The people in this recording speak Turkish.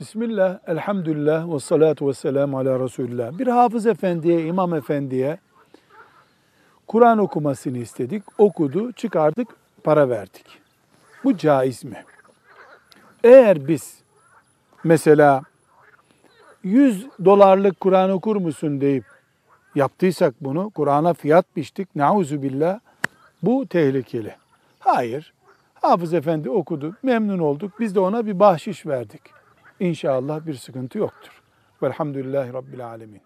Bismillah, elhamdülillah ve salatu ve selamu ala Resulullah. Bir hafız efendiye, imam efendiye Kur'an okumasını istedik. Okudu, çıkardık, para verdik. Bu caiz mi? Eğer biz mesela 100 dolarlık Kur'an okur musun deyip yaptıysak bunu, Kur'an'a fiyat biçtik, nauzu billah, bu tehlikeli. Hayır, Hafız Efendi okudu, memnun olduk, biz de ona bir bahşiş verdik. İnşallah bir sıkıntı yoktur. Velhamdülillahi Rabbil Alemin.